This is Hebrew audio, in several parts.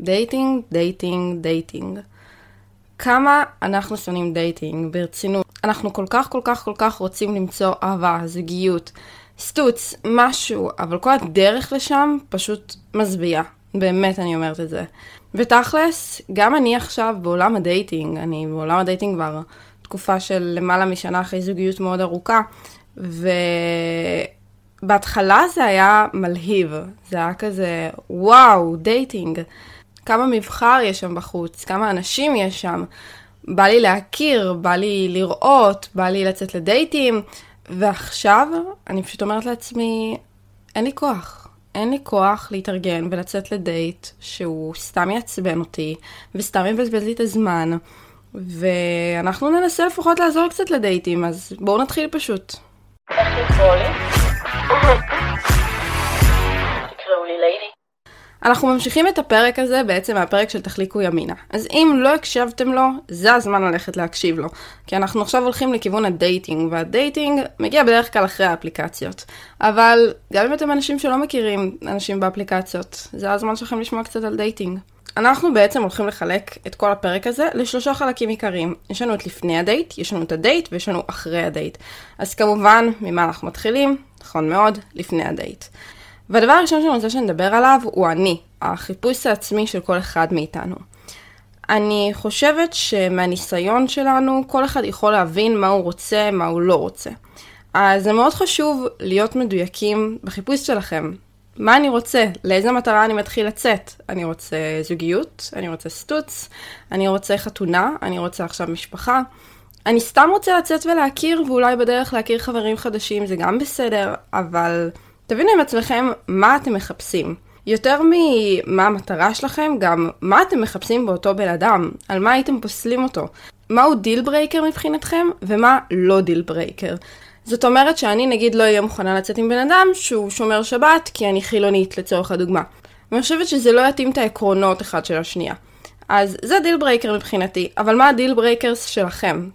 dating, dating, dating. כמה אנחנו שונאים dating, ברצינות. אנחנו כל כך כל כך כל כך רוצים למצוא אהבה, זוגיות, סטוץ, משהו, אבל כל הדרך לשם פשוט מזוויעה. באמת אני אומרת את זה. ותכלס, גם אני עכשיו בעולם ה dating, אני בעולם ה dating כבר תקופה של למעלה משנה אחרי זוגיות מאוד ארוכה, ובהתחלה זה היה מלהיב, זה היה כזה, וואו, dating. כמה מבחר יש שם בחוץ, כמה אנשים יש שם. בא לי להכיר, בא לי לראות, בא לי לצאת לדייטים, ועכשיו אני פשוט אומרת לעצמי, אין לי כוח. אין לי כוח להתארגן ולצאת לדייט שהוא סתם יעצבן אותי, וסתם יבזבז לי את הזמן, ואנחנו ננסה לפחות לעזור קצת לדייטים, אז בואו נתחיל פשוט. איך? אנחנו ממשיכים את הפרק הזה בעצם מהפרק של תחליקו ימינה. אז אם לא הקשבתם לו, זה הזמן ללכת להקשיב לו. כי אנחנו עכשיו הולכים לכיוון ה dating, וה dating מגיע בדרך כלל אחרי האפליקציות. אבל גם אם אתם אנשים שלא מכירים אנשים באפליקציות, זה הזמן שלכם לשמוע קצת על dating. אנחנו בעצם הולכים לחלק את כל הפרק הזה לשלושה חלקים עיקריים. יש לנו את לפני הדייט, יש לנו את הדייט ויש לנו אחרי הדייט. אז כמובן, ממה אנחנו מתחילים? נכון מאוד, לפני הדייט. והדבר הראשון שאני רוצה שנדבר עליו הוא אני, החיפוש העצמי של כל אחד מאיתנו. אני חושבת שמהניסיון שלנו, כל אחד יכול להבין מה הוא רוצה, מה הוא לא רוצה. אז זה מאוד חשוב להיות מדויקים בחיפוש שלכם. מה אני רוצה? לאיזה מטרה אני מתחיל לצאת? אני רוצה זוגיות, אני רוצה סטוץ, אני רוצה חתונה, אני רוצה עכשיו משפחה. אני סתם רוצה לצאת ולהכיר, ואולי בדרך להכיר חברים חדשים, זה גם בסדר, אבל תבינו עם עצמכם מה אתם מחפשים. יותר ממה המטרה שלכם, גם מה אתם מחפשים באותו בן אדם, על מה הייתם פוסלים אותו. מהו deal breaker מבחינתכם, ומה לא deal breaker. זאת אומרת שאני נגיד לא אהיה מוכנה לצאת עם בן אדם שהוא שומר שבת כי אני חילונית לצורך הדוגמה. ואני חושבת שזה לא יתאים את העקרונות אחד של השנייה. אז זה deal breaker מבחינתי, אבל מה ה deal breakers שלכם?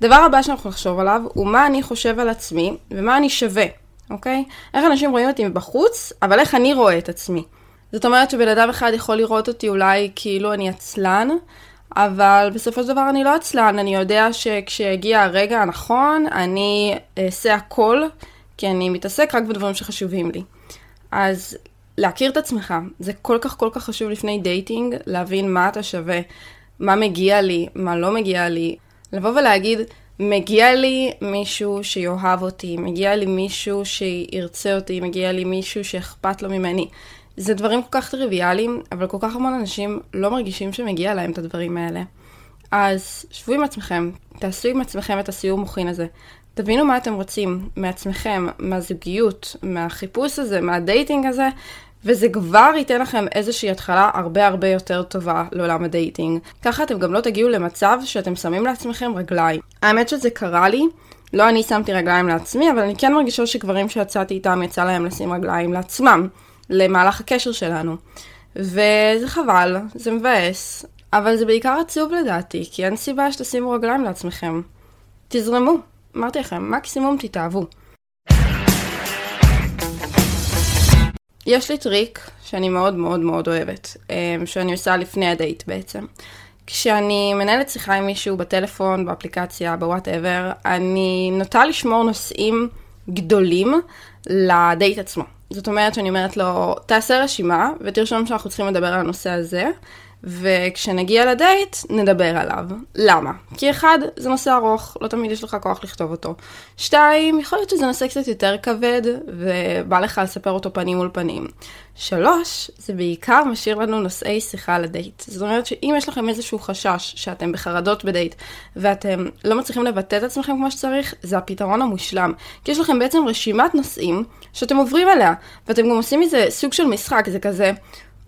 דבר הבא שאנחנו נחשוב עליו הוא מה אני חושב על עצמי ומה אני שווה, אוקיי? איך אנשים רואים אותי מבחוץ, אבל איך אני רואה את עצמי. זאת אומרת שבן אדם אחד יכול לראות אותי אולי כאילו אני עצלן, אבל בסופו של דבר אני לא עצלן, אני יודע שכשיגיע הרגע הנכון, אני אעשה הכל, כי אני מתעסק רק בדברים שחשובים לי. אז להכיר את עצמך, זה כל כך כל כך חשוב לפני dating, להבין מה אתה שווה, מה מגיע לי, מה לא מגיע לי. לבוא ולהגיד, מגיע לי מישהו שיאהב אותי, מגיע לי מישהו שירצה אותי, מגיע לי מישהו שאכפת לו ממני. זה דברים כל כך טריוויאליים, אבל כל כך המון אנשים לא מרגישים שמגיע להם את הדברים האלה. אז שבו עם עצמכם, תעשו עם עצמכם את הסיעור מוחין הזה. תבינו מה אתם רוצים מעצמכם, מהזוגיות, מהחיפוש הזה, מה dating הזה, וזה כבר ייתן לכם איזושהי התחלה הרבה הרבה יותר טובה לעולם ה dating. ככה אתם גם לא תגיעו למצב שאתם שמים לעצמכם רגליים. האמת שזה קרה לי, לא אני שמתי רגליים לעצמי, אבל אני כן מרגישה שגברים שיצאתי איתם יצא להם לשים רגליים לעצמם. למהלך הקשר שלנו. וזה חבל, זה מבאס, אבל זה בעיקר עצוב לדעתי, כי אין סיבה שתשימו רגליים לעצמכם. תזרמו, אמרתי לכם, מקסימום תתאהבו. יש לי טריק שאני מאוד מאוד מאוד אוהבת, אמ, שאני עושה לפני הדייט בעצם. כשאני מנהלת שיחה עם מישהו בטלפון, באפליקציה, ב whatever, אני נוטה לשמור נושאים גדולים לדייט עצמו. זאת אומרת שאני אומרת לו, תעשה רשימה ותרשום שאנחנו צריכים לדבר על הנושא הזה, וכשנגיע לדייט, נדבר עליו. למה? כי אחד, זה נושא ארוך, לא תמיד יש לך כוח לכתוב אותו. שתיים, יכול להיות שזה נושא קצת יותר כבד, ובא לך לספר אותו פנים מול פנים. שלוש, זה בעיקר משאיר לנו נושאי שיחה לדייט. זאת אומרת שאם יש לכם איזשהו חשש שאתם בחרדות בדייט, ואתם לא מצליחים לבטא את עצמכם כמו שצריך, זה הפתרון המושלם. כי יש לכם בעצם רשימת נושאים שאתם עוברים עליה, ואתם גם עושים מזה סוג של משחק, זה כזה...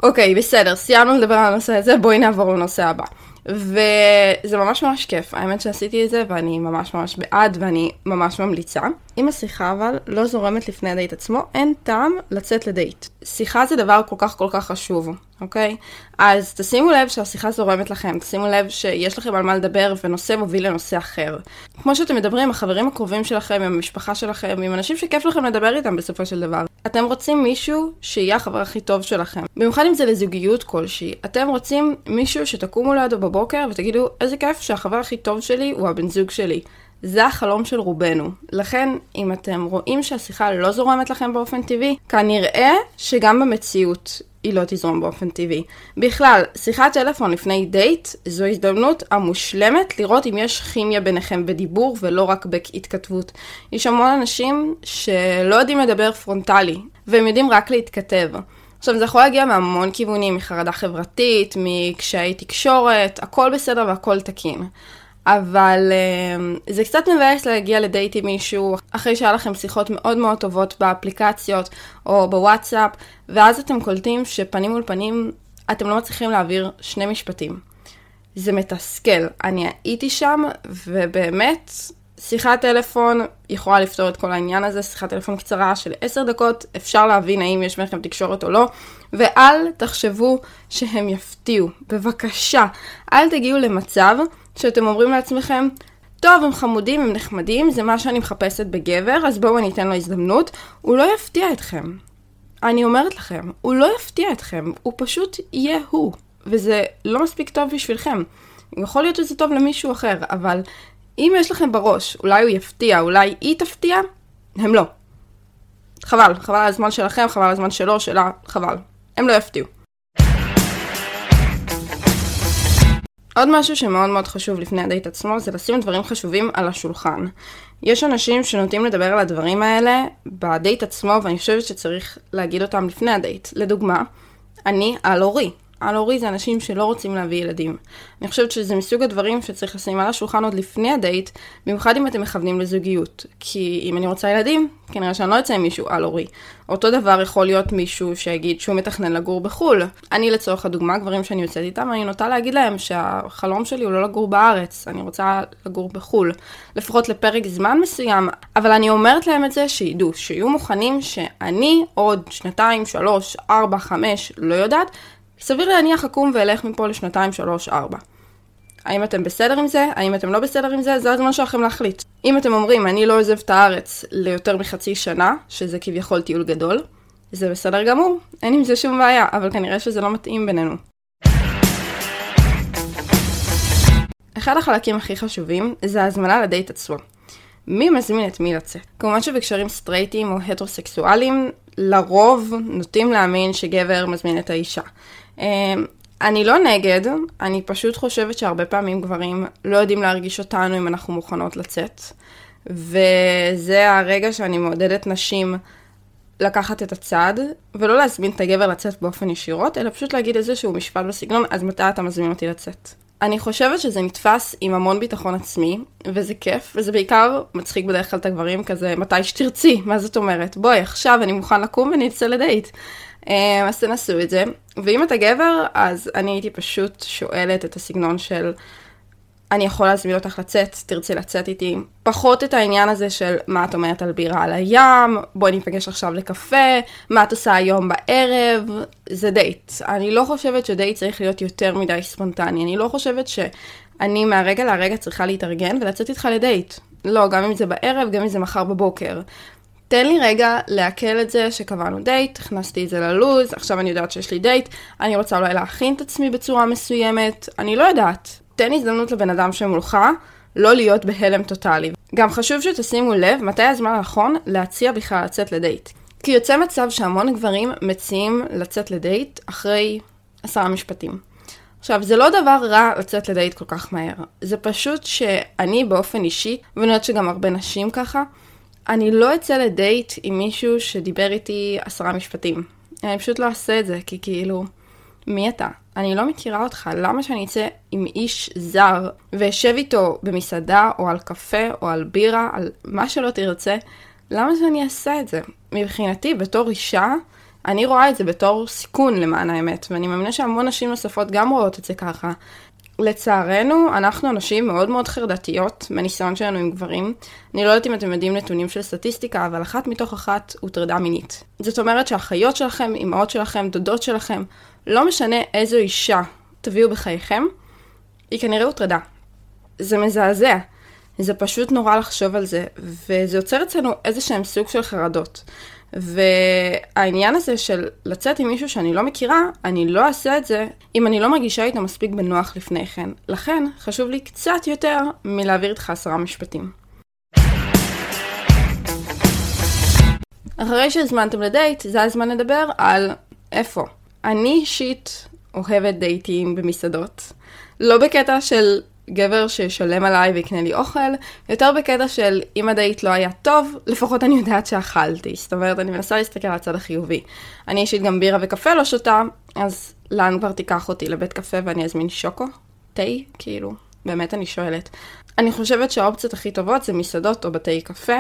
אוקיי, בסדר, סיימנו לדבר על הנושא הזה, בואי נעבור לנושא הבא. וזה ממש ממש כיף, האמת שעשיתי את זה ואני ממש ממש בעד ואני ממש ממליצה. אם השיחה אבל לא זורמת לפני הדייט עצמו, אין טעם לצאת לדייט. שיחה זה דבר כל כך כל כך חשוב, אוקיי? אז תשימו לב שהשיחה זורמת לכם, תשימו לב שיש לכם על מה לדבר ונושא מוביל לנושא אחר. כמו שאתם מדברים עם החברים הקרובים שלכם, עם המשפחה שלכם, עם אנשים שכיף לכם לדבר איתם בסופו של דבר. אתם רוצים מישהו שיהיה החבר הכי טוב שלכם. במיוחד אם זה לזוגיות כלשהי. אתם רוצים מישהו שתקומו לידו בבוקר ותגידו, איזה כיף שהחבר הכי טוב שלי הוא הבן זוג שלי. זה החלום של רובנו. לכן, אם אתם רואים שהשיחה לא זורמת לכם באופן טבעי, כנראה שגם במציאות היא לא תזרום באופן טבעי. בכלל, שיחת טלפון לפני דייט זו הזדמנות המושלמת לראות אם יש כימיה ביניכם בדיבור ולא רק בהתכתבות. יש המון אנשים שלא יודעים לדבר פרונטלי, והם יודעים רק להתכתב. עכשיו, זה יכול להגיע מהמון כיוונים, מחרדה חברתית, מקשיי תקשורת, הכל בסדר והכל תקין. אבל uh, זה קצת מבאס להגיע לדייט עם מישהו אחרי שהיה לכם שיחות מאוד מאוד טובות באפליקציות או בוואטסאפ, ואז אתם קולטים שפנים מול פנים אתם לא מצליחים להעביר שני משפטים. זה מתסכל. אני הייתי שם, ובאמת, שיחת טלפון יכולה לפתור את כל העניין הזה, שיחת טלפון קצרה של 10 דקות, אפשר להבין האם יש ביניכם תקשורת או לא, ואל תחשבו שהם יפתיעו. בבקשה, אל תגיעו למצב שאתם אומרים לעצמכם, טוב, הם חמודים, הם נחמדים, זה מה שאני מחפשת בגבר, אז בואו אני אתן לו הזדמנות. הוא לא יפתיע אתכם. אני אומרת לכם, הוא לא יפתיע אתכם, הוא פשוט יהיה הוא. וזה לא מספיק טוב בשבילכם. יכול להיות שזה טוב למישהו אחר, אבל אם יש לכם בראש, אולי הוא יפתיע, אולי היא תפתיע, הם לא. חבל, חבל על הזמן שלכם, חבל על הזמן שלו, שלה, חבל. הם לא יפתיעו. עוד משהו שמאוד מאוד חשוב לפני הדייט עצמו זה לשים דברים חשובים על השולחן. יש אנשים שנוטים לדבר על הדברים האלה בדייט עצמו ואני חושבת שצריך להגיד אותם לפני הדייט. לדוגמה, אני אל הורי. אל הורי זה אנשים שלא רוצים להביא ילדים. אני חושבת שזה מסוג הדברים שצריך לשים על השולחן עוד לפני הדייט, במיוחד אם אתם מכוונים לזוגיות. כי אם אני רוצה ילדים, כנראה שאני לא אצא עם מישהו על הורי. אותו דבר יכול להיות מישהו שיגיד שהוא מתכנן לגור בחו"ל. אני לצורך הדוגמה, גברים שאני יוצאת איתם, אני נוטה להגיד להם שהחלום שלי הוא לא לגור בארץ, אני רוצה לגור בחו"ל. לפחות לפרק זמן מסוים, אבל אני אומרת להם את זה שידעו, שיהיו מוכנים שאני עוד שנתיים, שלוש, ארבע, חמש, לא יודעת, סביר להניח אקום ואלך מפה לשנתיים, שלוש, ארבע. האם אתם בסדר עם זה? האם אתם לא בסדר עם זה? זה הזמן שלכם להחליט. אם אתם אומרים, אני לא עוזב את הארץ ליותר מחצי שנה, שזה כביכול טיול גדול, זה בסדר גמור, אין עם זה שום בעיה, אבל כנראה שזה לא מתאים בינינו. אחד החלקים הכי חשובים זה ההזמנה לדייט עצמו. מי מזמין את מי לצאת? כמובן שבקשרים סטרייטים או הטרוסקסואלים, לרוב נוטים להאמין שגבר מזמין את האישה. אמ, אני לא נגד, אני פשוט חושבת שהרבה פעמים גברים לא יודעים להרגיש אותנו אם אנחנו מוכנות לצאת. וזה הרגע שאני מעודדת נשים לקחת את הצד, ולא להזמין את הגבר לצאת באופן ישירות, אלא פשוט להגיד איזשהו משפט בסגנון, אז מתי אתה מזמין אותי לצאת? אני חושבת שזה נתפס עם המון ביטחון עצמי, וזה כיף, וזה בעיקר מצחיק בדרך כלל את הגברים כזה, מתי שתרצי, מה זאת אומרת? בואי, עכשיו אני מוכן לקום ונצא לדייט. אמ, אז תנסו את זה. ואם אתה גבר, אז אני הייתי פשוט שואלת את הסגנון של אני יכול להזמין אותך לצאת, תרצי לצאת איתי. פחות את העניין הזה של מה את אומרת על בירה על הים, בואי ניפגש עכשיו לקפה, מה את עושה היום בערב, זה דייט. אני לא חושבת שדייט צריך להיות יותר מדי ספונטני, אני לא חושבת שאני מהרגע להרגע צריכה להתארגן ולצאת איתך לדייט. לא, גם אם זה בערב, גם אם זה מחר בבוקר. תן לי רגע לעכל את זה שקבענו דייט, הכנסתי את זה ללו"ז, עכשיו אני יודעת שיש לי דייט, אני רוצה אולי להכין את עצמי בצורה מסוימת, אני לא יודעת. תן הזדמנות לבן אדם שמולך לא להיות בהלם טוטאלי. גם חשוב שתשימו לב מתי הזמן הנכון להציע בכלל לצאת לדייט. כי יוצא מצב שהמון גברים מציעים לצאת לדייט אחרי עשרה משפטים. עכשיו, זה לא דבר רע לצאת לדייט כל כך מהר. זה פשוט שאני באופן אישי, ואני יודעת שגם הרבה נשים ככה, אני לא אצא לדייט עם מישהו שדיבר איתי עשרה משפטים. אני פשוט לא אעשה את זה, כי כאילו, מי אתה? אני לא מכירה אותך, למה שאני אצא עם איש זר ואשב איתו במסעדה או על קפה או על בירה, על מה שלא תרצה, למה שאני אעשה את זה? מבחינתי, בתור אישה, אני רואה את זה בתור סיכון למען האמת, ואני מאמינה שהמון נשים נוספות גם רואות את זה ככה. לצערנו, אנחנו אנשים מאוד מאוד חרדתיות מהניסיון שלנו עם גברים. אני לא יודעת אם אתם יודעים נתונים של סטטיסטיקה, אבל אחת מתוך אחת הוטרדה מינית. זאת אומרת שהאחיות שלכם, אמהות שלכם, דודות שלכם, לא משנה איזו אישה תביאו בחייכם, היא כנראה הוטרדה. זה מזעזע. זה פשוט נורא לחשוב על זה, וזה יוצר אצלנו איזה שהם סוג של חרדות. והעניין הזה של לצאת עם מישהו שאני לא מכירה, אני לא אעשה את זה אם אני לא מרגישה איתו מספיק בנוח לפני כן. לכן, חשוב לי קצת יותר מלהעביר איתך עשרה משפטים. אחרי שהזמנתם לדייט, זה הזמן לדבר על איפה. אני אישית אוהבת דייטים במסעדות. לא בקטע של גבר שישלם עליי ויקנה לי אוכל, יותר בקטע של אם הדייט לא היה טוב, לפחות אני יודעת שאכלתי. זאת אומרת, אני מנסה להסתכל על הצד החיובי. אני אישית גם בירה וקפה לא שותה, אז לאן כבר תיקח אותי? לבית קפה ואני אזמין שוקו? תה? כאילו, באמת אני שואלת. אני חושבת שהאופציות הכי טובות זה מסעדות או בתי קפה.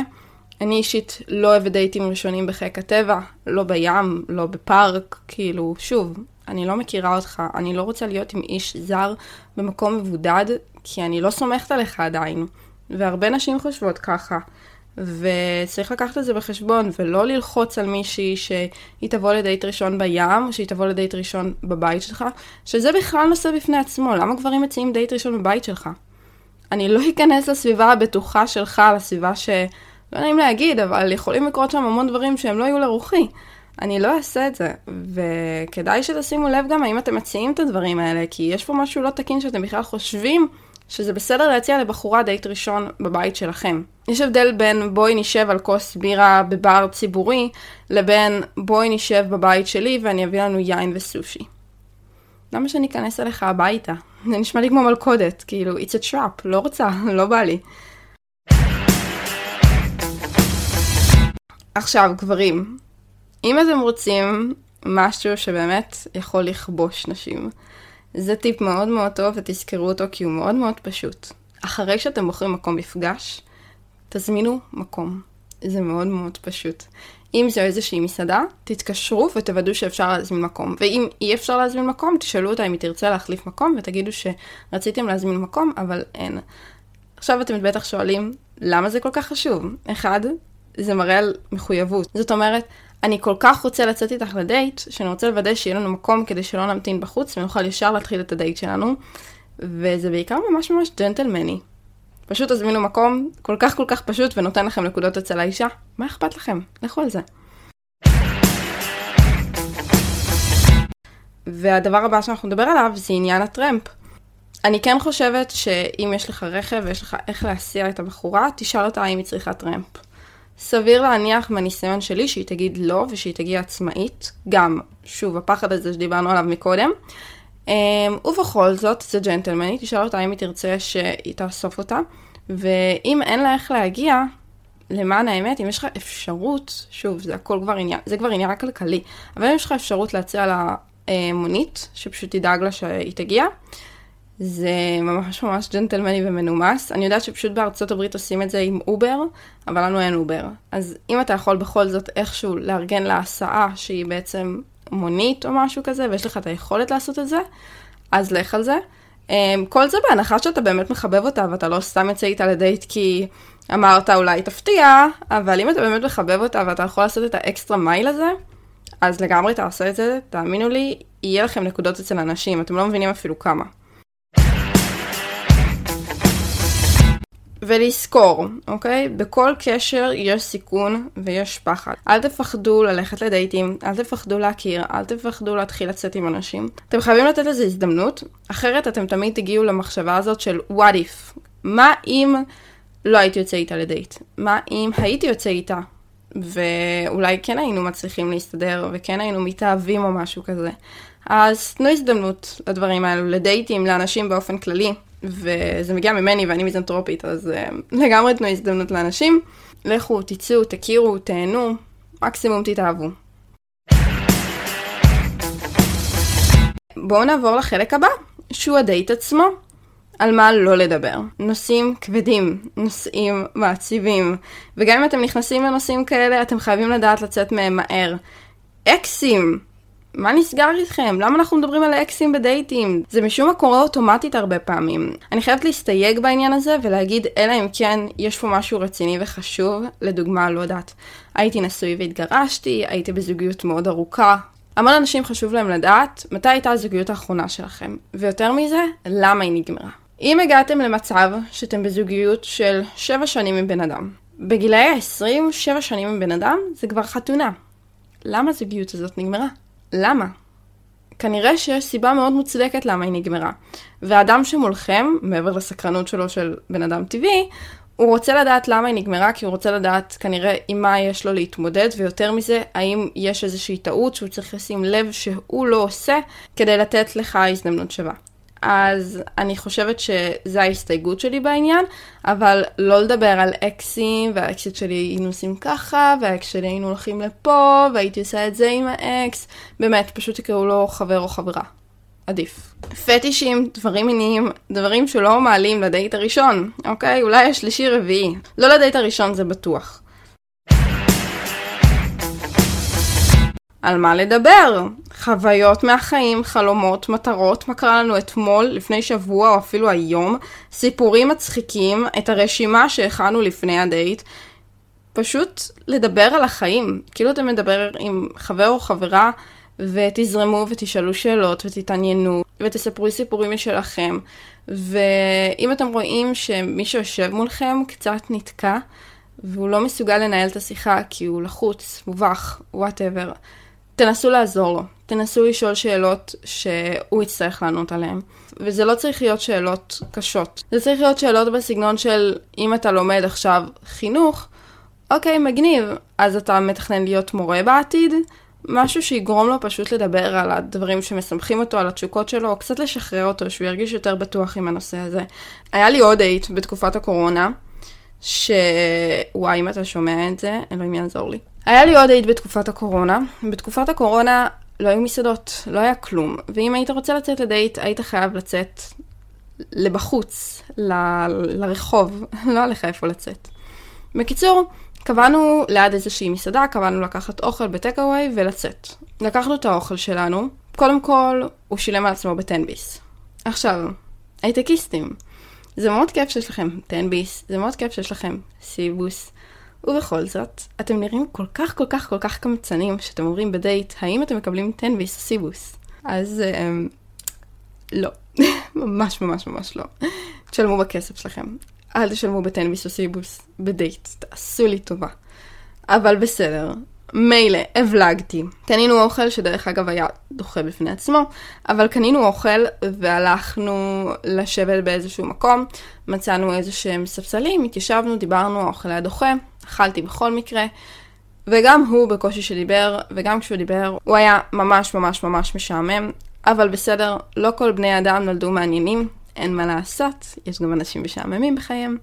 אני אישית לא אוהבת דייטים ראשונים בחיק הטבע, לא בים, לא בפארק, כאילו, שוב, אני לא מכירה אותך, אני לא רוצה להיות עם איש זר במקום מבודד, כי אני לא סומכת עליך עדיין. והרבה נשים חושבות ככה. וצריך לקחת את זה בחשבון, ולא ללחוץ על מישהי שהיא תבוא לדייט ראשון בים, או שהיא תבוא לדייט ראשון בבית שלך, שזה בכלל נושא בפני עצמו. למה גברים מציעים דייט ראשון בבית שלך? אני לא אכנס לסביבה הבטוחה שלך, לסביבה ש... לא נעים להגיד, אבל יכולים לקרות שם המון דברים שהם לא יהיו לרוחי. אני לא אעשה את זה, וכדאי שתשימו לב גם האם אתם מציעים את הדברים האלה, כי יש פה משהו לא תקין שאתם בכלל חושבים שזה בסדר להציע לבחורה דייט ראשון בבית שלכם. יש הבדל בין בואי נשב על כוס בירה בבר ציבורי, לבין בואי נשב בבית שלי ואני אביא לנו יין וסושי. למה שאני אכנס אליך הביתה? זה נשמע לי כמו מלכודת, כאילו, it's a trap, לא רוצה, לא בא לי. עכשיו, גברים, אם אתם רוצים משהו שבאמת יכול לכבוש נשים, זה טיפ מאוד מאוד טוב ותזכרו אותו כי הוא מאוד מאוד פשוט. אחרי שאתם בוחרים מקום מפגש, תזמינו מקום. זה מאוד מאוד פשוט. אם זו איזושהי מסעדה, תתקשרו ותוודאו שאפשר להזמין מקום. ואם אי אפשר להזמין מקום, תשאלו אותה אם היא תרצה להחליף מקום ותגידו שרציתם להזמין מקום, אבל אין. עכשיו אתם בטח שואלים, למה זה כל כך חשוב? אחד, זה מראה על מחויבות. זאת אומרת, אני כל כך רוצה לצאת איתך לדייט, שאני רוצה לוודא שיהיה לנו מקום כדי שלא נמתין בחוץ ונוכל ישר להתחיל את הדייט שלנו. וזה בעיקר ממש ממש ג'נטלמני. פשוט תזמינו מקום כל כך כל כך פשוט ונותן לכם נקודות אצל האישה. מה אכפת לכם? לכו על זה. והדבר הבא שאנחנו נדבר עליו זה עניין הטרמפ. אני כן חושבת שאם יש לך רכב ויש לך איך להסיע את הבחורה, תשאל אותה אם היא צריכה טרמפ. סביר להניח מהניסיון שלי שהיא תגיד לא ושהיא תגיע עצמאית. גם, שוב, הפחד הזה שדיברנו עליו מקודם. אמ, ובכל זאת, זה ג'נטלמני, תשאל אותה אם היא תרצה שאתה תאסוף אותה. ואם אין לה איך להגיע, למען האמת, אם יש לך אפשרות, שוב, זה הכל כבר עניין, זה כבר עניין כלכלי, אבל אם יש לך אפשרות להציע לה אה, מונית, שפשוט תדאג לה שהיא תגיע, זה ממש ממש ג'נטלמני ומנומס. אני יודעת שפשוט בארצות הברית עושים את זה עם Uber, אבל לנו אין Uber. אז אם אתה יכול בכל זאת איכשהו לארגן לה הסעה שהיא בעצם מונית או משהו כזה, ויש לך את היכולת לעשות את זה, אז לך על זה. אמ, כל זה בהנחה שאתה באמת מחבב אותה ואתה לא סתם יוצא איתה לדייט כי אמרת אולי תפתיע, אבל אם אתה באמת מחבב אותה ואתה יכול לעשות את האקסטרה מייל הזה, אז לגמרי תעשה את זה, תאמינו לי, יהיה לכם נקודות אצל אנשים, אתם לא מבינים אפילו כמה. ולזכור, אוקיי? בכל קשר יש סיכון ויש פחד. אל תפחדו ללכת לדייטים, אל תפחדו להכיר, אל תפחדו להתחיל לצאת עם אנשים. אתם חייבים לתת לזה הזדמנות, אחרת אתם תמיד תגיעו למחשבה הזאת של what if. מה אם לא הייתי יוצא איתה לדייט? מה אם הייתי יוצא איתה? ואולי כן היינו מצליחים להסתדר, וכן היינו מתאהבים או משהו כזה. אז תנו הזדמנות לדברים האלו, לדייטים, לאנשים באופן כללי. וזה מגיע ממני ואני מיזנטרופית, אז uh, לגמרי תנו הזדמנות לאנשים. לכו, תצאו, תכירו, תהנו, מקסימום תתאהבו. בואו נעבור לחלק הבא, שהוא הדייט עצמו. על מה לא לדבר. נושאים כבדים, נושאים מעציבים, וגם אם אתם נכנסים לנושאים כאלה, אתם חייבים לדעת לצאת מהם מהר. אקסים, מה נסגר איתכם? למה אנחנו מדברים על אקסים בדייטים? זה משום מה קורה אוטומטית הרבה פעמים. אני חייבת להסתייג בעניין הזה ולהגיד, אלא אם כן יש פה משהו רציני וחשוב, לדוגמה, לא יודעת, הייתי נשוי והתגרשתי, הייתי בזוגיות מאוד ארוכה. המון אנשים חשוב להם לדעת מתי הייתה הזוגיות האחרונה שלכם, ויותר מזה, למה היא נגמרה. אם הגעתם למצב שאתם בזוגיות של 7 שנים עם בן אדם, בגילאי ה-20, 7 שנים עם בן אדם, זה כבר חתונה. למה הזוגיות הזאת נגמרה? למה? כנראה שיש סיבה מאוד מוצדקת למה היא נגמרה. והאדם שמולכם, מעבר לסקרנות שלו של בן אדם טבעי, הוא רוצה לדעת למה היא נגמרה, כי הוא רוצה לדעת כנראה עם מה יש לו להתמודד, ויותר מזה, האם יש איזושהי טעות שהוא צריך לשים לב שהוא לא עושה, כדי לתת לך הזדמנות שווה. אז אני חושבת שזו ההסתייגות שלי בעניין, אבל לא לדבר על אקסים, והאקסית שלי היינו עושים ככה, והאקס שלי היינו הולכים לפה, והייתי עושה את זה עם האקס, באמת, פשוט תקראו לו חבר או חברה. עדיף. פטישים, דברים מיניים, דברים שלא מעלים לדייט הראשון, אוקיי? אולי השלישי רביעי. לא לדייט הראשון זה בטוח. על מה לדבר? חוויות מהחיים, חלומות, מטרות, מה קרה לנו אתמול, לפני שבוע או אפילו היום, סיפורים מצחיקים, את הרשימה שהכנו לפני הדייט. פשוט לדבר על החיים. כאילו אתה מדבר עם חבר או חברה ותזרמו ותשאלו שאלות ותתעניינו ותספרו סיפורים משלכם. ואם אתם רואים שמי שיושב מולכם קצת נתקע והוא לא מסוגל לנהל את השיחה כי הוא לחוץ, מובך, וואטאבר, תנסו לעזור לו. תנסו לשאול שאלות שהוא יצטרך לענות עליהן. וזה לא צריך להיות שאלות קשות. זה צריך להיות שאלות בסגנון של אם אתה לומד עכשיו חינוך, אוקיי, מגניב, אז אתה מתכנן להיות מורה בעתיד? משהו שיגרום לו פשוט לדבר על הדברים שמשמחים אותו, על התשוקות שלו, או קצת לשחרר אותו, שהוא ירגיש יותר בטוח עם הנושא הזה. היה לי עוד דייט בתקופת הקורונה, שוואי, אם אתה שומע את זה, אלוהים יעזור לי. היה לי עוד דייט בתקופת הקורונה. בתקופת הקורונה לא היו מסעדות, לא היה כלום. ואם היית רוצה לצאת לדייט, היית חייב לצאת לבחוץ, ל- לרחוב, לא היה לך איפה לצאת. בקיצור, קבענו ליד איזושהי מסעדה, קבענו לקחת אוכל בטקאווי ולצאת. לקחנו את האוכל שלנו, קודם כל, הוא שילם על עצמו בטן ביס. עכשיו, הייטקיסטים, זה מאוד כיף שיש לכם טן ביס, זה מאוד כיף שיש לכם סיבוס. ובכל זאת, אתם נראים כל כך כל כך כל כך קמצנים שאתם אומרים בדייט, האם אתם מקבלים טן ביס או סיבוס? אז um, לא, ממש ממש ממש לא. תשלמו בכסף שלכם. אל תשלמו בטן ביס או סיבוס בדייט, תעשו לי טובה. אבל בסדר, מילא, הבלגתי. קנינו אוכל שדרך אגב היה דוחה בפני עצמו, אבל קנינו אוכל והלכנו לשבת באיזשהו מקום, מצאנו איזה שהם ספסלים, התיישבנו, דיברנו, האוכל היה דוחה, אכלתי בכל מקרה, וגם הוא בקושי שדיבר, וגם כשהוא דיבר, הוא היה ממש ממש ממש משעמם, אבל בסדר, לא כל בני אדם נולדו מעניינים, אין מה לעשות, יש גם אנשים משעממים בחייהם.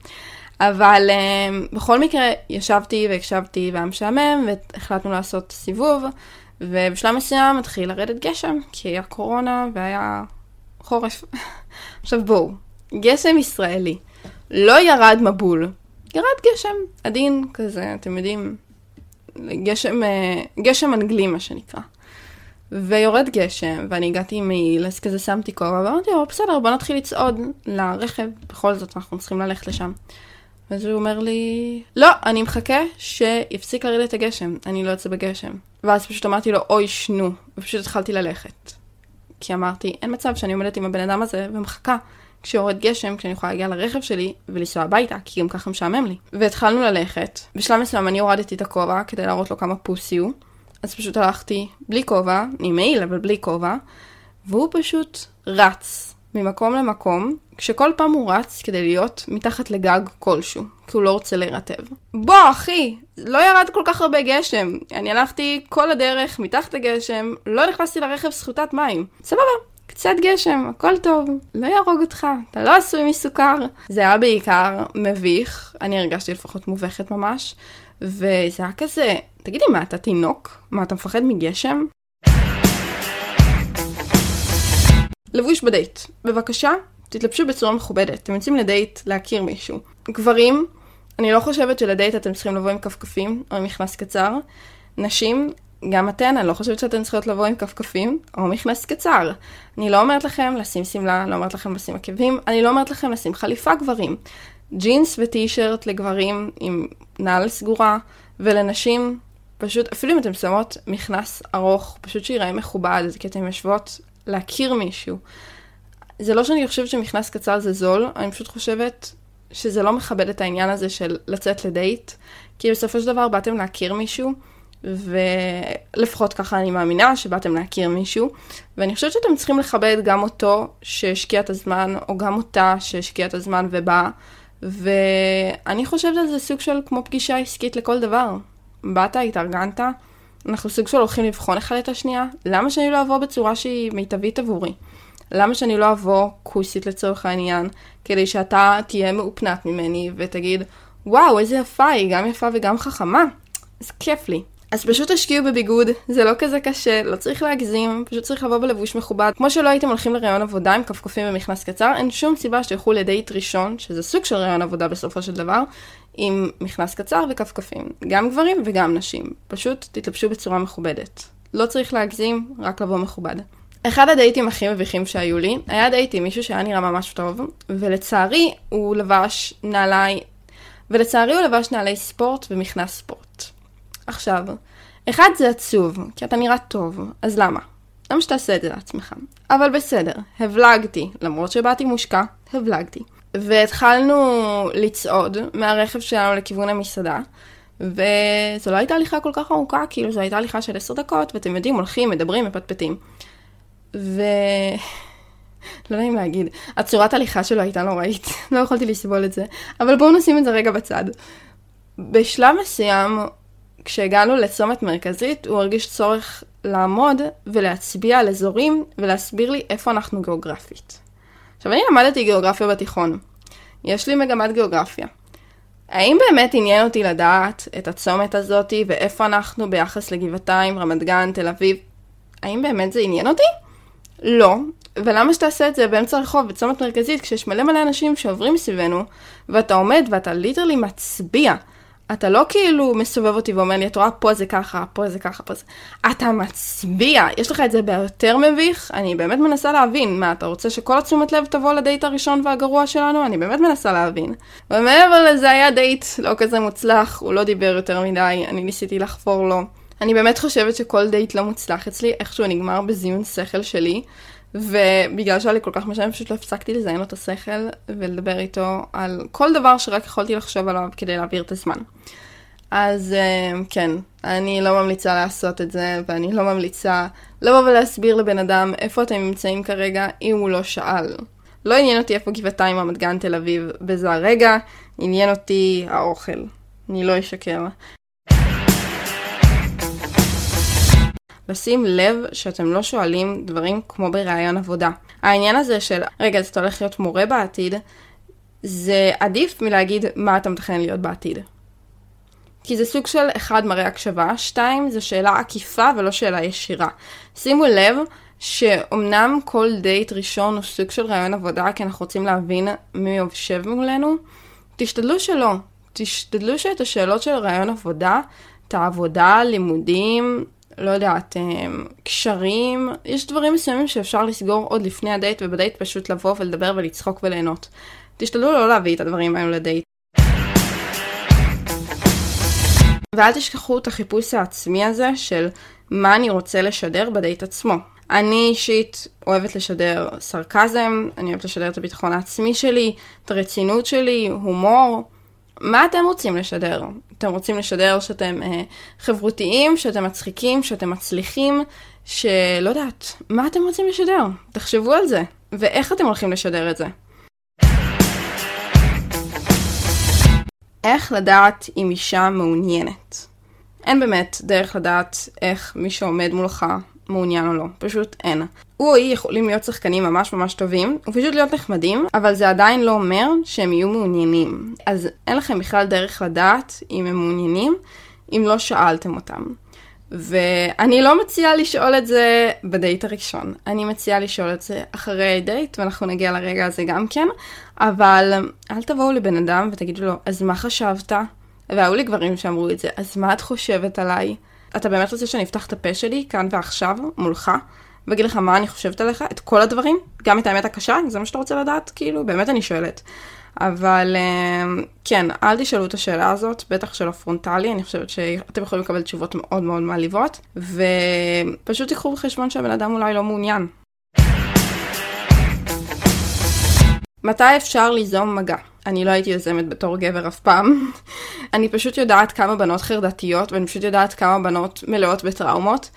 אבל um, בכל מקרה, ישבתי והקשבתי והיה משעמם, והחלטנו לעשות סיבוב, ובשלב מסוים התחיל לרדת גשם, כי היה קורונה והיה חורף. עכשיו בואו, גשם ישראלי, לא ירד מבול, ירד גשם עדין כזה, אתם יודעים, גשם, אה, גשם אנגלי מה שנקרא. ויורד גשם, ואני הגעתי עם מעיל, אז כזה שמתי כובע, ואמרתי לו, בסדר, בוא נתחיל לצעוד לרכב, בכל זאת אנחנו צריכים ללכת לשם. ואז הוא אומר לי, לא, אני מחכה שיפסיק לרדת הגשם, אני לא יוצא בגשם. ואז פשוט אמרתי לו, אוי, שנו, ופשוט התחלתי ללכת. כי אמרתי, אין מצב שאני עומדת עם הבן אדם הזה ומחכה כשיורד גשם, כשאני יכולה להגיע לרכב שלי ולנסוע הביתה, כי גם ככה משעמם לי. והתחלנו ללכת, בשלב מסוים אני הורדתי את הכובע כדי להראות לו כמה פוסי הוא, אז פשוט הלכתי בלי כובע, עם מעיל אבל בלי כובע, והוא פשוט רץ ממקום למקום, כשכל פעם הוא רץ כדי להיות מתחת לגג כלשהו, כי הוא לא רוצה להירטב. בוא, אחי, לא ירד כל כך הרבה גשם. אני הלכתי כל הדרך מתחת לגשם, לא נכנסתי לרכב סחוטת מים. סבבה, קצת גשם, הכל טוב, לא יהרוג אותך, אתה לא עשוי מסוכר. זה היה בעיקר מביך, אני הרגשתי לפחות מובכת ממש, וזה היה כזה, תגידי מה, אתה תינוק? מה, אתה מפחד מגשם? לבוש בדייט. בבקשה, תתלבשו בצורה מכובדת. אתם יוצאים לדייט להכיר מישהו. גברים, אני לא חושבת שלדייט אתם צריכים לבוא עם כפכפים או עם מכנס קצר. נשים, גם אתן, אני לא חושבת שאתן צריכות לבוא עם כפכפים או מכנס קצר. אני לא אומרת לכם לשים שמלה, לא אומרת לכם לשים עקבים, אני לא אומרת לכם לשים חליפה גברים. ג'ינס וטי-שירט לגברים עם נעל סגורה, ולנשים, פשוט, אפילו אם אתן שמות מכנס ארוך, פשוט שיראה מכובד, כי אתן יושבות להכיר מישהו. זה לא שאני חושבת שמכנס קצר זה זול, אני פשוט חושבת שזה לא מכבד את העניין הזה של לצאת לדייט, כי בסופו של דבר באתם להכיר מישהו, ולפחות ככה אני מאמינה שבאתם להכיר מישהו, ואני חושבת שאתם צריכים לכבד גם אותו שהשקיע את הזמן, או גם אותה שהשקיעה את הזמן ובאה, ואני חושבת על זה סוג של כמו פגישה עסקית לכל דבר. באת, התארגנת, אנחנו סוג של הולכים לבחון אחד את השנייה, למה שאני לא אבוא בצורה שהיא מיטבית עבורי? למה שאני לא אבוא כוסית לצורך העניין, כדי שאתה תהיה מאופנת ממני ותגיד, וואו, איזה יפה היא, גם יפה וגם חכמה? זה כיף לי. אז פשוט תשקיעו בביגוד, זה לא כזה קשה, לא צריך להגזים, פשוט צריך לבוא בלבוש מכובד. כמו שלא הייתם הולכים לראיון עבודה עם כפכפים ומכנס קצר, אין שום סיבה שתלכו לדייט ראשון, שזה סוג של ראיון עבודה בסופו של דבר, עם מכנס קצר וכפכפים. גם גברים וגם נשים. פשוט תתלבשו בצורה מכובדת. לא צריך להגזים, רק לבוא מכובד. אחד הדייטים הכי מביכים שהיו לי, היה דייט עם מישהו שהיה נראה ממש טוב, ולצערי הוא לבש נעלי, ולצערי הוא לבש נעלי ספורט ומכנס ספורט. עכשיו, אחד זה עצוב, כי אתה נראה טוב, אז למה? למה שתעשה את זה לעצמך? אבל בסדר, הבלגתי, למרות שבאתי מושקע, הבלגתי. והתחלנו לצעוד מהרכב שלנו לכיוון המסעדה, וזו לא הייתה הליכה כל כך ארוכה, כאילו זו הייתה הליכה של עשר דקות, ואתם יודעים, הולכים, מדברים, מפטפטים. ו... לא נעים להגיד, הצורת הליכה שלו הייתה נוראית, לא יכולתי לסבול את זה, אבל בואו נשים את זה רגע בצד. בשלב מסוים, כשהגענו לצומת מרכזית, הוא הרגיש צורך לעמוד ולהצביע על אזורים ולהסביר לי איפה אנחנו גיאוגרפית. עכשיו, אני למדתי גיאוגרפיה בתיכון. יש לי מגמת גיאוגרפיה. האם באמת עניין אותי לדעת את הצומת הזאתי ואיפה אנחנו ביחס לגבעתיים, רמת גן, תל אביב? האם באמת זה עניין אותי? לא. ולמה שתעשה את זה באמצע הרחוב, בצומת מרכזית, כשיש מלא מלא אנשים שעוברים מסביבנו, ואתה עומד ואתה ליטרלי מצביע. אתה לא כאילו מסובב אותי ואומר לי, את רואה, פה זה ככה, פה זה ככה, פה זה... אתה מצביע, יש לך את זה ביותר מביך? אני באמת מנסה להבין. מה, אתה רוצה שכל התשומת לב תבוא לדייט הראשון והגרוע שלנו? אני באמת מנסה להבין. ומעבר לזה היה דייט לא כזה מוצלח, הוא לא דיבר יותר מדי, אני ניסיתי לחפור לו. אני באמת חושבת שכל דייט לא מוצלח אצלי, איכשהו נגמר בזיון שכל שלי. ובגלל שהיה לי כל כך משנה, פשוט לא הפסקתי לזיין לו את השכל ולדבר איתו על כל דבר שרק יכולתי לחשוב עליו כדי להעביר את הזמן. אז uh, כן, אני לא ממליצה לעשות את זה, ואני לא ממליצה לבוא ולהסביר לבן אדם איפה אתם נמצאים כרגע, אם הוא לא שאל. לא עניין אותי איפה גבעתיים, רמת גן, תל אביב בזה הרגע, עניין אותי האוכל. אני לא אשקר. לשים לב שאתם לא שואלים דברים כמו בראיון עבודה. העניין הזה של, רגע, אז אתה הולך להיות מורה בעתיד, זה עדיף מלהגיד מה אתה מתכנן להיות בעתיד. כי זה סוג של אחד מראה הקשבה, שתיים זה שאלה עקיפה ולא שאלה ישירה. שימו לב שאומנם כל דייט ראשון הוא סוג של ריאיון עבודה, כי אנחנו רוצים להבין מי יושב מולנו, תשתדלו שלא. תשתדלו שאת השאלות של ריאיון עבודה, את העבודה, לימודים, לא יודעת, אמ, קשרים, יש דברים מסוימים שאפשר לסגור עוד לפני הדייט, ובדייט פשוט לבוא ולדבר ולצחוק וליהנות. תשתדלו לא להביא את הדברים האלו לדייט. ואל תשכחו את החיפוש העצמי הזה של מה אני רוצה לשדר בדייט עצמו. אני אישית אוהבת לשדר סרקזם, אני אוהבת לשדר את הביטחון העצמי שלי, את הרצינות שלי, הומור. מה אתם רוצים לשדר? אתם רוצים לשדר שאתם אה, חברותיים, שאתם מצחיקים, שאתם מצליחים, שלא יודעת, מה אתם רוצים לשדר? תחשבו על זה. ואיך אתם הולכים לשדר את זה? איך לדעת אם אישה מעוניינת? אין באמת דרך לדעת איך מי שעומד מולך מעוניין או לא, פשוט אין. הוא או היא יכולים להיות שחקנים ממש ממש טובים, ופשוט להיות נחמדים, אבל זה עדיין לא אומר שהם יהיו מעוניינים. אז אין לכם בכלל דרך לדעת אם הם מעוניינים, אם לא שאלתם אותם. ואני לא מציעה לשאול את זה בדייט הראשון, אני מציעה לשאול את זה אחרי הדייט, ואנחנו נגיע לרגע הזה גם כן, אבל אל תבואו לבן אדם ותגידו לו, אז מה חשבת? והיו לי גברים שאמרו את זה, אז מה את חושבת עליי? אתה באמת רוצה שאני אפתח את הפה שלי כאן ועכשיו, מולך, ואגיד לך מה אני חושבת עליך, את כל הדברים, גם את האמת הקשה, זה מה שאתה רוצה לדעת? כאילו, באמת אני שואלת. אבל אמ, כן, אל תשאלו את השאלה הזאת, בטח שלא פרונטלי, אני חושבת שאתם יכולים לקבל תשובות מאוד מאוד מעליבות, ופשוט תיקחו בחשבון שהבן אדם אולי לא מעוניין. מתי אפשר ליזום מגע? אני לא הייתי יוזמת בתור גבר אף פעם. אני פשוט יודעת כמה בנות חרדתיות, ואני פשוט יודעת כמה בנות מלאות בטראומות,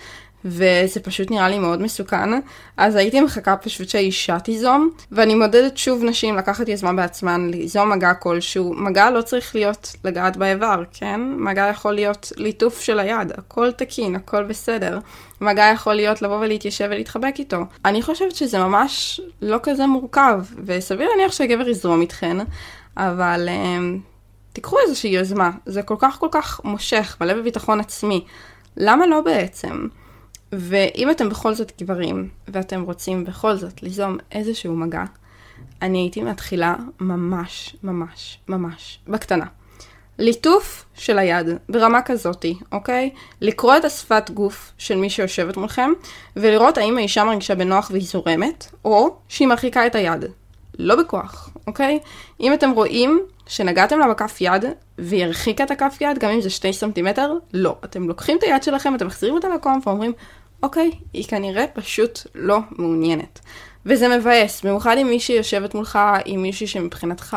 וזה פשוט נראה לי מאוד מסוכן. אז הייתי מחכה פשוט שהאישה תיזום, ואני מודדת שוב נשים לקחת יזמה בעצמן, ליזום מגע כלשהו. מגע לא צריך להיות לגעת באיבר, כן? מגע יכול להיות ליטוף של היד, הכל תקין, הכל בסדר. מגע יכול להיות לבוא ולהתיישב ולהתחבק איתו. אני חושבת שזה ממש לא כזה מורכב, וסביר להניח שהגבר יזרום איתכן, אבל um, תיקחו איזושהי יוזמה, זה כל כך כל כך מושך, מלא בביטחון עצמי. למה לא בעצם? ואם אתם בכל זאת גברים, ואתם רוצים בכל זאת ליזום איזשהו מגע, אני הייתי מתחילה ממש, ממש, ממש בקטנה. ליטוף של היד ברמה כזאתי, אוקיי? לקרוא את השפת גוף של מי שיושבת מולכם, ולראות האם האישה מרגישה בנוח והיא זורמת, או שהיא מרחיקה את היד. לא בכוח, אוקיי? אם אתם רואים שנגעתם לה בכף יד, והיא הרחיקה את הכף יד, גם אם זה שתי סנטימטר, לא. אתם לוקחים את היד שלכם, אתם מחזירים אותה לקום ואומרים, אוקיי, היא כנראה פשוט לא מעוניינת. וזה מבאס, במיוחד עם מישהי יושבת מולך, עם מישהי שמבחינתך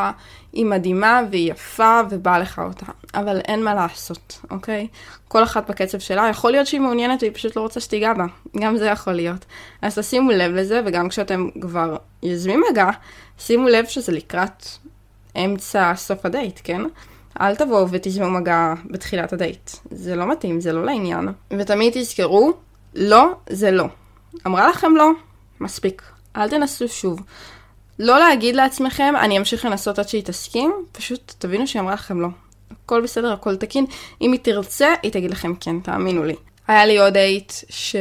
היא מדהימה והיא יפה ובא לך אותה. אבל אין מה לעשות, אוקיי? כל אחת בקצב שלה, יכול להיות שהיא מעוניינת והיא פשוט לא רוצה שתיגע בה. גם זה יכול להיות. אז תשימו לב לזה, וגם כשאתם כבר יוזמים מגע, שימו לב שזה לקראת אמצע סוף הדייט, כן? אל תבואו ותזמו מגע בתחילת הדייט. זה לא מתאים, זה לא לעניין. ותמיד תזכרו, לא זה לא. אמרה לכם לא, מספיק. אל תנסו שוב. לא להגיד לעצמכם, אני אמשיך לנסות עד שהיא תסכים, פשוט תבינו שהיא אמרה לכם לא. הכל בסדר, הכל תקין. אם היא תרצה, היא תגיד לכם כן, תאמינו לי. היה לי עוד דייט ש...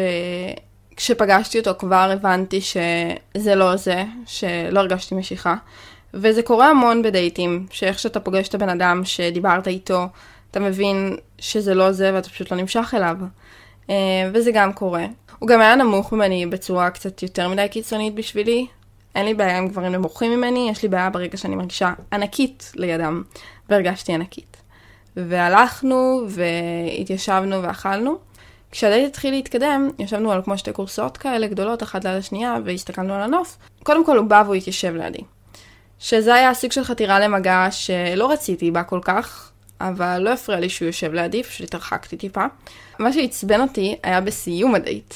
כשפגשתי אותו כבר הבנתי שזה לא זה, שלא הרגשתי משיכה. וזה קורה המון בדייטים, שאיך שאתה פוגש את הבן אדם שדיברת איתו, אתה מבין שזה לא זה ואתה פשוט לא נמשך אליו. אה, וזה גם קורה. הוא גם היה נמוך ממני בצורה קצת יותר מדי קיצונית בשבילי. אין לי בעיה עם גברים נמוכים ממני, יש לי בעיה ברגע שאני מרגישה ענקית לידם, והרגשתי ענקית. והלכנו, והתיישבנו ואכלנו. כשהדייט התחיל להתקדם, ישבנו על כמו שתי קורסאות כאלה גדולות, אחת ליד השנייה, והסתכלנו על הנוף. קודם כל הוא בא והוא התיישב לידי. שזה היה סוג של חתירה למגע שלא רציתי בה כל כך, אבל לא הפריע לי שהוא יושב לידי, פשוט התרחקתי טיפה. מה שעצבן אותי היה בסיום הדייט.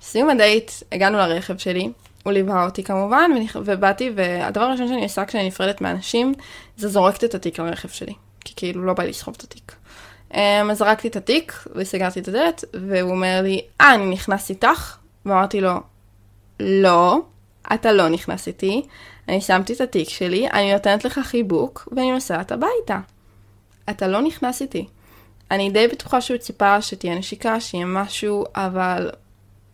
בסיום הדייט הגענו לרכב שלי, הוא ליווה אותי כמובן, ובאתי, והדבר הראשון שאני עושה כשאני נפרדת מאנשים, זה זורקת את התיק לרכב שלי. כי כאילו לא בא לי לסחוב את התיק. אמ, אז זרקתי את התיק, וסגרתי את הדלת, והוא אומר לי, אה, אני נכנס איתך? ואמרתי לו, לא, אתה לא נכנס איתי, אני שמתי את התיק שלי, אני נותנת לך חיבוק, ואני נוסעת הביתה. אתה לא נכנס איתי. אני די בטוחה שהוא ציפה שתהיה נשיקה, שיהיה משהו, אבל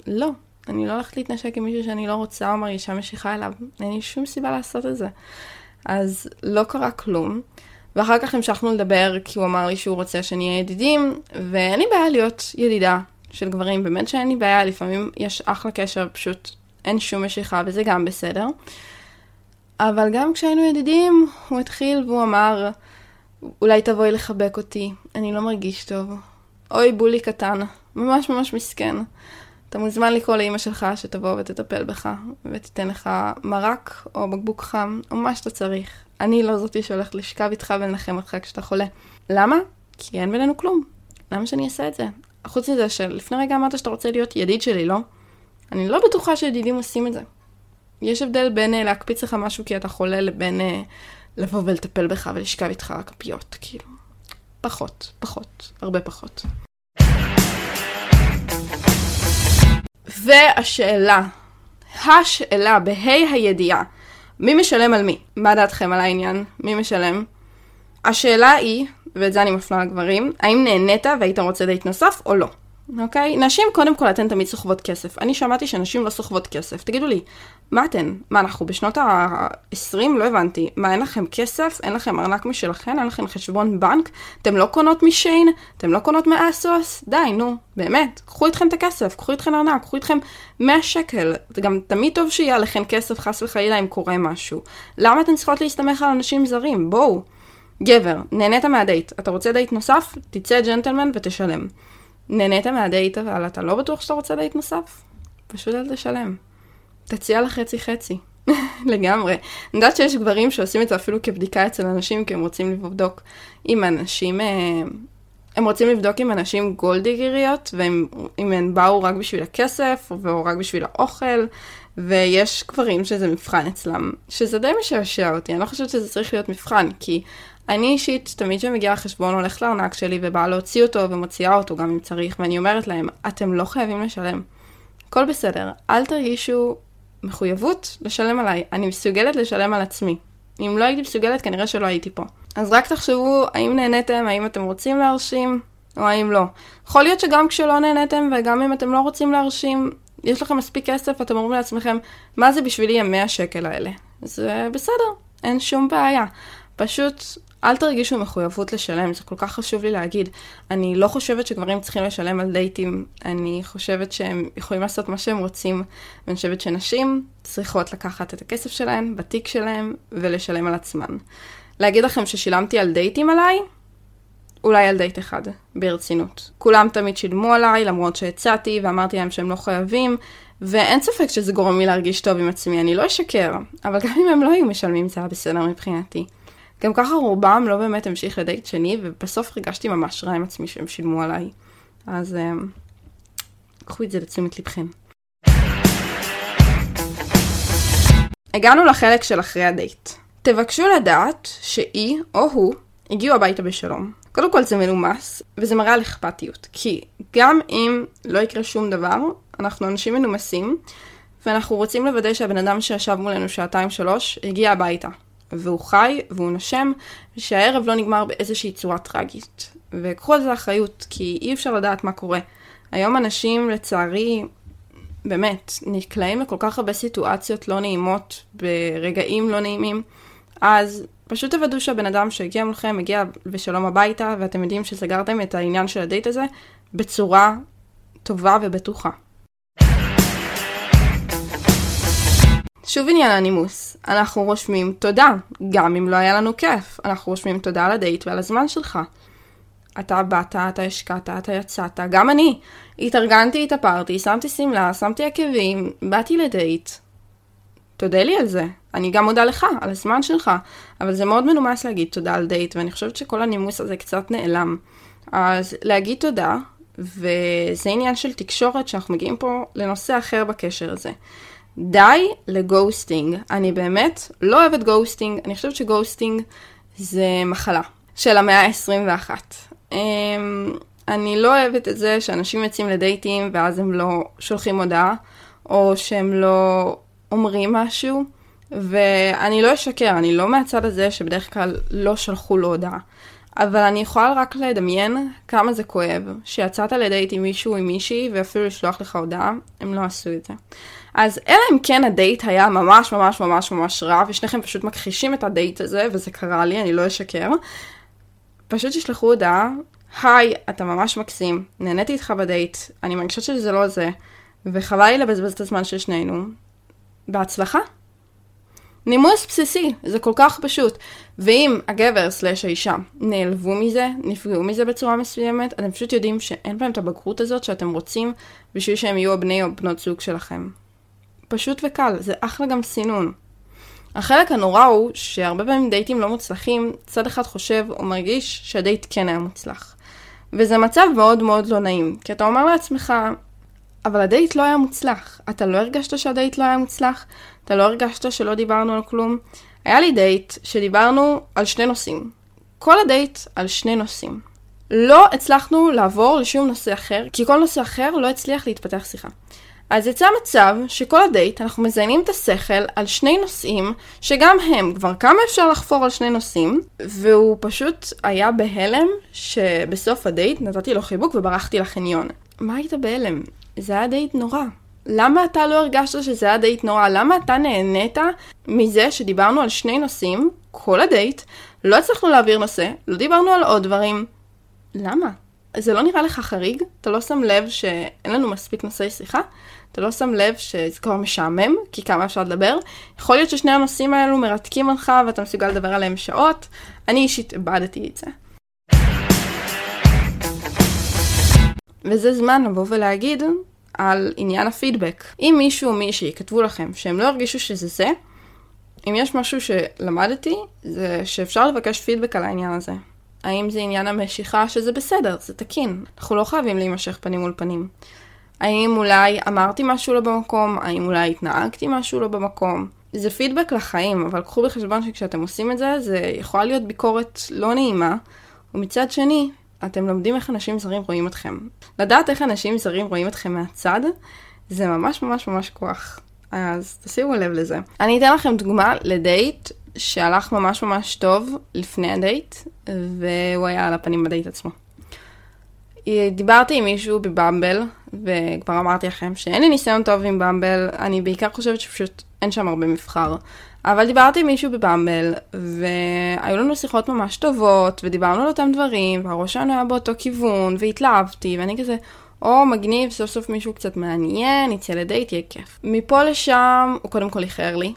לא. אני לא הולכת להתנשק עם מישהו שאני לא רוצה או מרגישה משיכה אליו. אין לי שום סיבה לעשות את זה. אז לא קרה כלום. ואחר כך המשכנו לדבר כי הוא אמר לי שהוא רוצה שנהיה ידידים, ואין לי בעיה להיות ידידה של גברים, באמת שאין לי בעיה, לפעמים יש אחלה קשר, פשוט אין שום משיכה וזה גם בסדר. אבל גם כשהיינו ידידים, הוא התחיל והוא אמר, אולי תבואי לחבק אותי, אני לא מרגיש טוב. אוי, בולי קטן, ממש ממש מסכן. אתה מוזמן לקרוא לאימא שלך שתבוא ותטפל בך, ותיתן לך מרק או בקבוק חם, או מה שאתה צריך. אני לא זאתי שהולכת לשכב איתך ולנחם אותך כשאתה חולה. למה? כי אין בינינו כלום. למה שאני אעשה את זה? חוץ מזה שלפני רגע אמרת שאתה רוצה להיות ידיד שלי, לא? אני לא בטוחה שידידים עושים את זה. יש הבדל בין uh, להקפיץ לך משהו כי אתה חולה לבין uh, לבוא ולטפל בך ולשכב איתך כפיות, כאילו. פחות, פחות, הרבה פחות. והשאלה, השאלה בה"א הידיעה, מי משלם על מי? מה דעתכם על העניין? מי משלם? השאלה היא, ואת זה אני מפנה לגברים, האם נהנית והיית רוצה דייט נוסף או לא? אוקיי? נשים, קודם כל, אתן תמיד סוחבות כסף. אני שמעתי שנשים לא סוחבות כסף. תגידו לי, מה אתן? מה, אנחנו בשנות ה-20? לא הבנתי. מה, אין לכם כסף? אין לכם ארנק משלכם? אין לכם חשבון בנק? אתם לא קונות משיין? אתם לא קונות מ ASOS? די, נו, באמת. קחו איתכם את הכסף, קחו איתכם ארנק, קחו איתכם 100 שקל. זה גם תמיד טוב שיהיה עליכם כסף, חס וחלילה, אם קורה משהו. למה אתן צריכות להסתמך על אנשים זרים? בואו. גבר, נהנית מהדייט. אתה רוצה דייט נוסף? תצא ג'נטלמן ותשלם. נהנית מהדייט אבל אתה לא בטוח שאתה רוצה דייט נוסף? פשוט אל תשלם. תציע לה חצי. לגמרי. אני יודעת שיש גברים שעושים את זה אפילו כבדיקה אצל אנשים, כי הם רוצים לבדוק אם אנשים... אה, הם רוצים לבדוק אם אנשים גולדיגריות, ואם הן באו רק בשביל הכסף, או רק בשביל האוכל, ויש גברים שזה מבחן אצלם, שזה די משעשע אותי, אני לא חושבת שזה צריך להיות מבחן, כי אני אישית, תמיד כשמגיעה לחשבון, הולכת לארנק שלי ובאה להוציא אותו ומוציאה אותו גם אם צריך, ואני אומרת להם, אתם לא חייבים לשלם. הכל בסדר, אל תרגישו מחויבות לשלם עליי, אני מסוגלת לשלם על עצמי. אם לא הייתי מסוגלת, כנראה שלא הייתי פה. אז רק תחשבו האם נהניתם, האם אתם רוצים להרשים, או האם לא. יכול להיות שגם כשלא נהניתם, וגם אם אתם לא רוצים להרשים, יש לכם מספיק כסף, אתם אומרים לעצמכם, מה זה בשבילי המאה שקל האלה? זה בסדר, אין שום בעיה. פשוט אל תרגישו מחויבות לשלם, זה כל כך חשוב לי להגיד. אני לא חושבת שגברים צריכים לשלם על דייטים, אני חושבת שהם יכולים לעשות מה שהם רוצים, ואני חושבת שנשים צריכות לקחת את הכסף שלהן בתיק שלהן ולשלם על עצמן. להגיד לכם ששילמתי על דייטים עליי? אולי על דייט אחד, ברצינות. כולם תמיד שילמו עליי, למרות שהצעתי ואמרתי להם שהם לא חייבים, ואין ספק שזה גורם לי להרגיש טוב עם עצמי, אני לא אשקר, אבל גם אם הם לא היו משלמים זה היה בסדר מבחינתי. גם ככה רובם לא באמת המשיך לדייט שני, ובסוף הרגשתי ממש רע עם עצמי שהם שילמו עליי. אז um, קחו את זה לתשומת לבכם. הגענו לחלק של אחרי הדייט. תבקשו לדעת שהיא או הוא הגיעו הביתה בשלום. קודם כל זה מנומס, וזה מראה על אכפתיות. כי גם אם לא יקרה שום דבר, אנחנו אנשים מנומסים, ואנחנו רוצים לוודא שהבן אדם שישב מולנו שעתיים שלוש הגיע הביתה. והוא חי והוא נושם, ושהערב לא נגמר באיזושהי צורה טרגית. וקחו על זה אחריות, כי אי אפשר לדעת מה קורה. היום אנשים, לצערי, באמת, נקלעים לכל כך הרבה סיטואציות לא נעימות, ברגעים לא נעימים, אז פשוט תוודאו שהבן אדם שהגיע מולכם מגיע בשלום הביתה, ואתם יודעים שסגרתם את העניין של הדייט הזה בצורה טובה ובטוחה. שוב עניין הנימוס, אנחנו רושמים תודה, גם אם לא היה לנו כיף, אנחנו רושמים תודה על הדייט ועל הזמן שלך. אתה באת, אתה השקעת, אתה יצאת, גם אני. התארגנתי, התאפרתי, שמתי שמלה, שמתי עקבים, באתי לדייט. תודה לי על זה. אני גם מודה לך, על הזמן שלך. אבל זה מאוד מנומס להגיד תודה על דייט, ואני חושבת שכל הנימוס הזה קצת נעלם. אז להגיד תודה, וזה עניין של תקשורת שאנחנו מגיעים פה לנושא אחר בקשר הזה. די ל ghosting. אני באמת לא אוהבת ghosting, אני חושבת ש ghosting זה מחלה של המאה ה-21. Um, אני לא אוהבת את זה שאנשים יוצאים לדייטים ואז הם לא שולחים הודעה, או שהם לא אומרים משהו, ואני לא אשקר, אני לא מהצד הזה שבדרך כלל לא שלחו לו הודעה. אבל אני יכולה רק לדמיין כמה זה כואב, שיצאת לדייט עם מישהו עם מישהי ואפילו לשלוח לך הודעה, הם לא עשו את זה. אז אלא אם כן הדייט היה ממש ממש ממש ממש רע, ושניכם פשוט מכחישים את הדייט הזה, וזה קרה לי, אני לא אשקר, פשוט תשלחו הודעה, היי, אתה ממש מקסים, נהניתי איתך בדייט, אני מרגישה שזה לא זה, וחבל לי לבזבז את הזמן של שנינו. בהצלחה. נימוס בסיסי, זה כל כך פשוט. ואם הגבר slash האישה נעלבו מזה, נפגעו מזה בצורה מסוימת, אתם פשוט יודעים שאין בהם את הבגרות הזאת שאתם רוצים בשביל שהם יהיו הבני או בנות זוג שלכם. פשוט וקל, זה אחלה גם סינון. החלק הנורא הוא שהרבה פעמים דייטים לא מוצלחים, צד אחד חושב או מרגיש שהדייט כן היה מוצלח. וזה מצב מאוד מאוד לא נעים, כי אתה אומר לעצמך, אבל הדייט לא היה מוצלח. אתה לא הרגשת שהדייט לא היה מוצלח? אתה לא הרגשת שלא דיברנו על כלום? היה לי דייט שדיברנו על שני נושאים. כל הדייט על שני נושאים. לא הצלחנו לעבור לשום נושא אחר, כי כל נושא אחר לא הצליח להתפתח שיחה. אז יצא מצב שכל הדייט אנחנו מזיינים את השכל על שני נושאים שגם הם, כבר כמה אפשר לחפור על שני נושאים, והוא פשוט היה בהלם שבסוף הדייט נתתי לו חיבוק וברחתי לחניון. מה היית בהלם? זה היה דייט נורא. למה אתה לא הרגשת שזה היה דייט נורא? למה אתה נהנית מזה שדיברנו על שני נושאים, כל הדייט, לא הצלחנו להעביר נושא, לא דיברנו על עוד דברים. למה? זה לא נראה לך חריג? אתה לא שם לב שאין לנו מספיק נושאי שיחה? אתה לא שם לב שזה כבר משעמם, כי כמה אפשר לדבר? יכול להיות ששני הנושאים האלו מרתקים אותך ואתה מסוגל לדבר עליהם שעות. אני אישית איבדתי את זה. וזה זמן לבוא ולהגיד על עניין הפידבק. אם מישהו או מישהי כתבו לכם שהם לא הרגישו שזה זה, אם יש משהו שלמדתי, זה שאפשר לבקש פידבק על העניין הזה. האם זה עניין המשיכה שזה בסדר, זה תקין. אנחנו לא חייבים להימשך פנים מול פנים. האם אולי אמרתי משהו לא במקום, האם אולי התנהגתי משהו לא במקום. זה פידבק לחיים, אבל קחו בחשבון שכשאתם עושים את זה, זה יכולה להיות ביקורת לא נעימה, ומצד שני, אתם לומדים איך אנשים זרים רואים אתכם. לדעת איך אנשים זרים רואים אתכם מהצד, זה ממש ממש ממש כוח. אז תשימו לב לזה. אני אתן לכם דוגמה לדייט שהלך ממש ממש טוב לפני הדייט, והוא היה על הפנים בדייט עצמו. דיברתי עם מישהו בבמבל, וכבר אמרתי לכם שאין לי ניסיון טוב עם במבל, אני בעיקר חושבת שפשוט אין שם הרבה מבחר. אבל דיברתי עם מישהו בבמבל, והיו לנו שיחות ממש טובות, ודיברנו על אותם דברים, והראש שלנו היה באותו כיוון, והתלהבתי, ואני כזה, או מגניב, סוף סוף מישהו קצת מעניין, יצא לדייט, יהיה כיף. מפה לשם, הוא קודם כל איחר לי.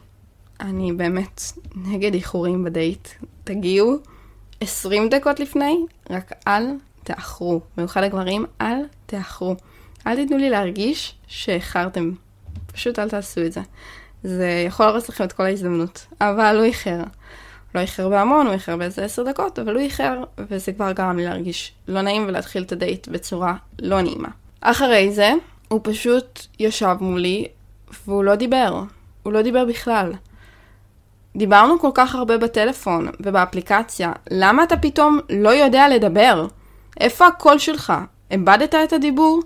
אני באמת נגד איחורים בדייט. תגיעו 20 דקות לפני, רק אל תאחרו. במיוחד הגברים, אל תאחרו. אל תיתנו לי להרגיש שאיחרתם. פשוט אל תעשו את זה. זה יכול להרוס לכם את כל ההזדמנות. אבל הוא איחר. לא איחר בהמון, הוא איחר באיזה עשר דקות, אבל הוא איחר, וזה כבר גרם לי להרגיש לא נעים ולהתחיל את הדייט בצורה לא נעימה. אחרי זה, הוא פשוט ישב מולי, והוא לא דיבר. הוא לא דיבר בכלל. דיברנו כל כך הרבה בטלפון ובאפליקציה, למה אתה פתאום לא יודע לדבר? איפה הקול שלך? איבדת את הדיבור?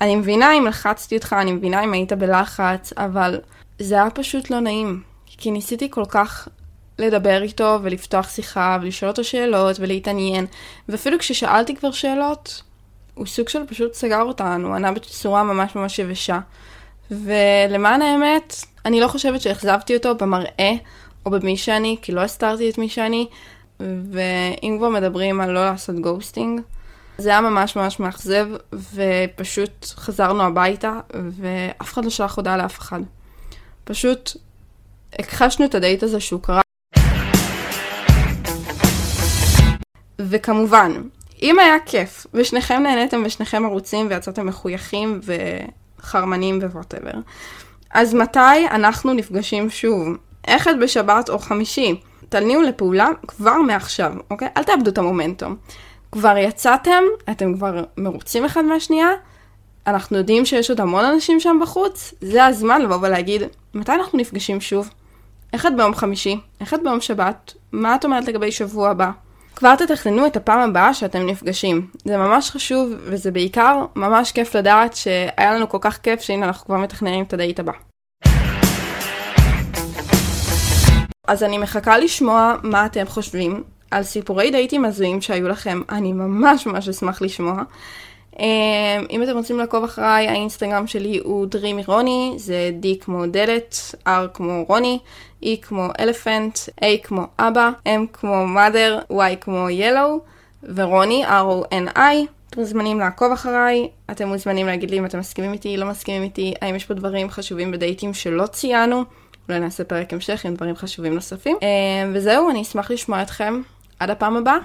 אני מבינה אם לחצתי אותך, אני מבינה אם היית בלחץ, אבל זה היה פשוט לא נעים. כי ניסיתי כל כך לדבר איתו ולפתוח שיחה ולשאול אותו שאלות ולהתעניין, ואפילו כששאלתי כבר שאלות, הוא סוג של פשוט סגר אותנו, ענה בצורה ממש ממש יבשה. ולמען האמת, אני לא חושבת שאכזבתי אותו במראה או במי שאני, כי לא הסתרתי את מי שאני, ואם כבר מדברים על לא לעשות ghosting, זה היה ממש ממש מאכזב, ופשוט חזרנו הביתה, ואף אחד לא שלח הודעה לאף אחד. פשוט הכחשנו את הדייט הזה שהוא קרה. וכמובן, אם היה כיף, ושניכם נהניתם ושניכם מרוצים ויצאתם מחויכים וחרמנים ו whatever, אז מתי אנחנו נפגשים שוב? אחד בשבת או חמישי. תניעו לפעולה כבר מעכשיו, אוקיי? אל תאבדו את המומנטום. כבר יצאתם, אתם כבר מרוצים אחד מהשנייה, אנחנו יודעים שיש עוד המון אנשים שם בחוץ, זה הזמן לבוא ולהגיד, מתי אנחנו נפגשים שוב? אחד ביום חמישי, אחד ביום שבת, מה את אומרת לגבי שבוע הבא? כבר תתכננו את הפעם הבאה שאתם נפגשים. זה ממש חשוב, וזה בעיקר ממש כיף לדעת שהיה לנו כל כך כיף שהנה אנחנו כבר מתכננים את הדייט הבא. אז אני מחכה לשמוע מה אתם חושבים על סיפורי דייטים הזויים שהיו לכם, אני ממש ממש אשמח לשמוע. אמ, אם אתם רוצים לעקוב אחריי, האינסטגרם שלי הוא דרימי רוני, זה D כמו דלת, R כמו רוני, E כמו אלפנט, A כמו אבא, M כמו mother, Y כמו yellow, ורוני, R-O-N-I. אתם מוזמנים לעקוב אחריי, אתם מוזמנים להגיד לי אם אתם מסכימים איתי, לא מסכימים איתי, האם יש פה דברים חשובים בדייטים שלא ציינו. אולי נעשה פרק המשך עם דברים חשובים נוספים. אמ, וזהו, אני אשמח לשמוע אתכם. עד הפעם הבאה.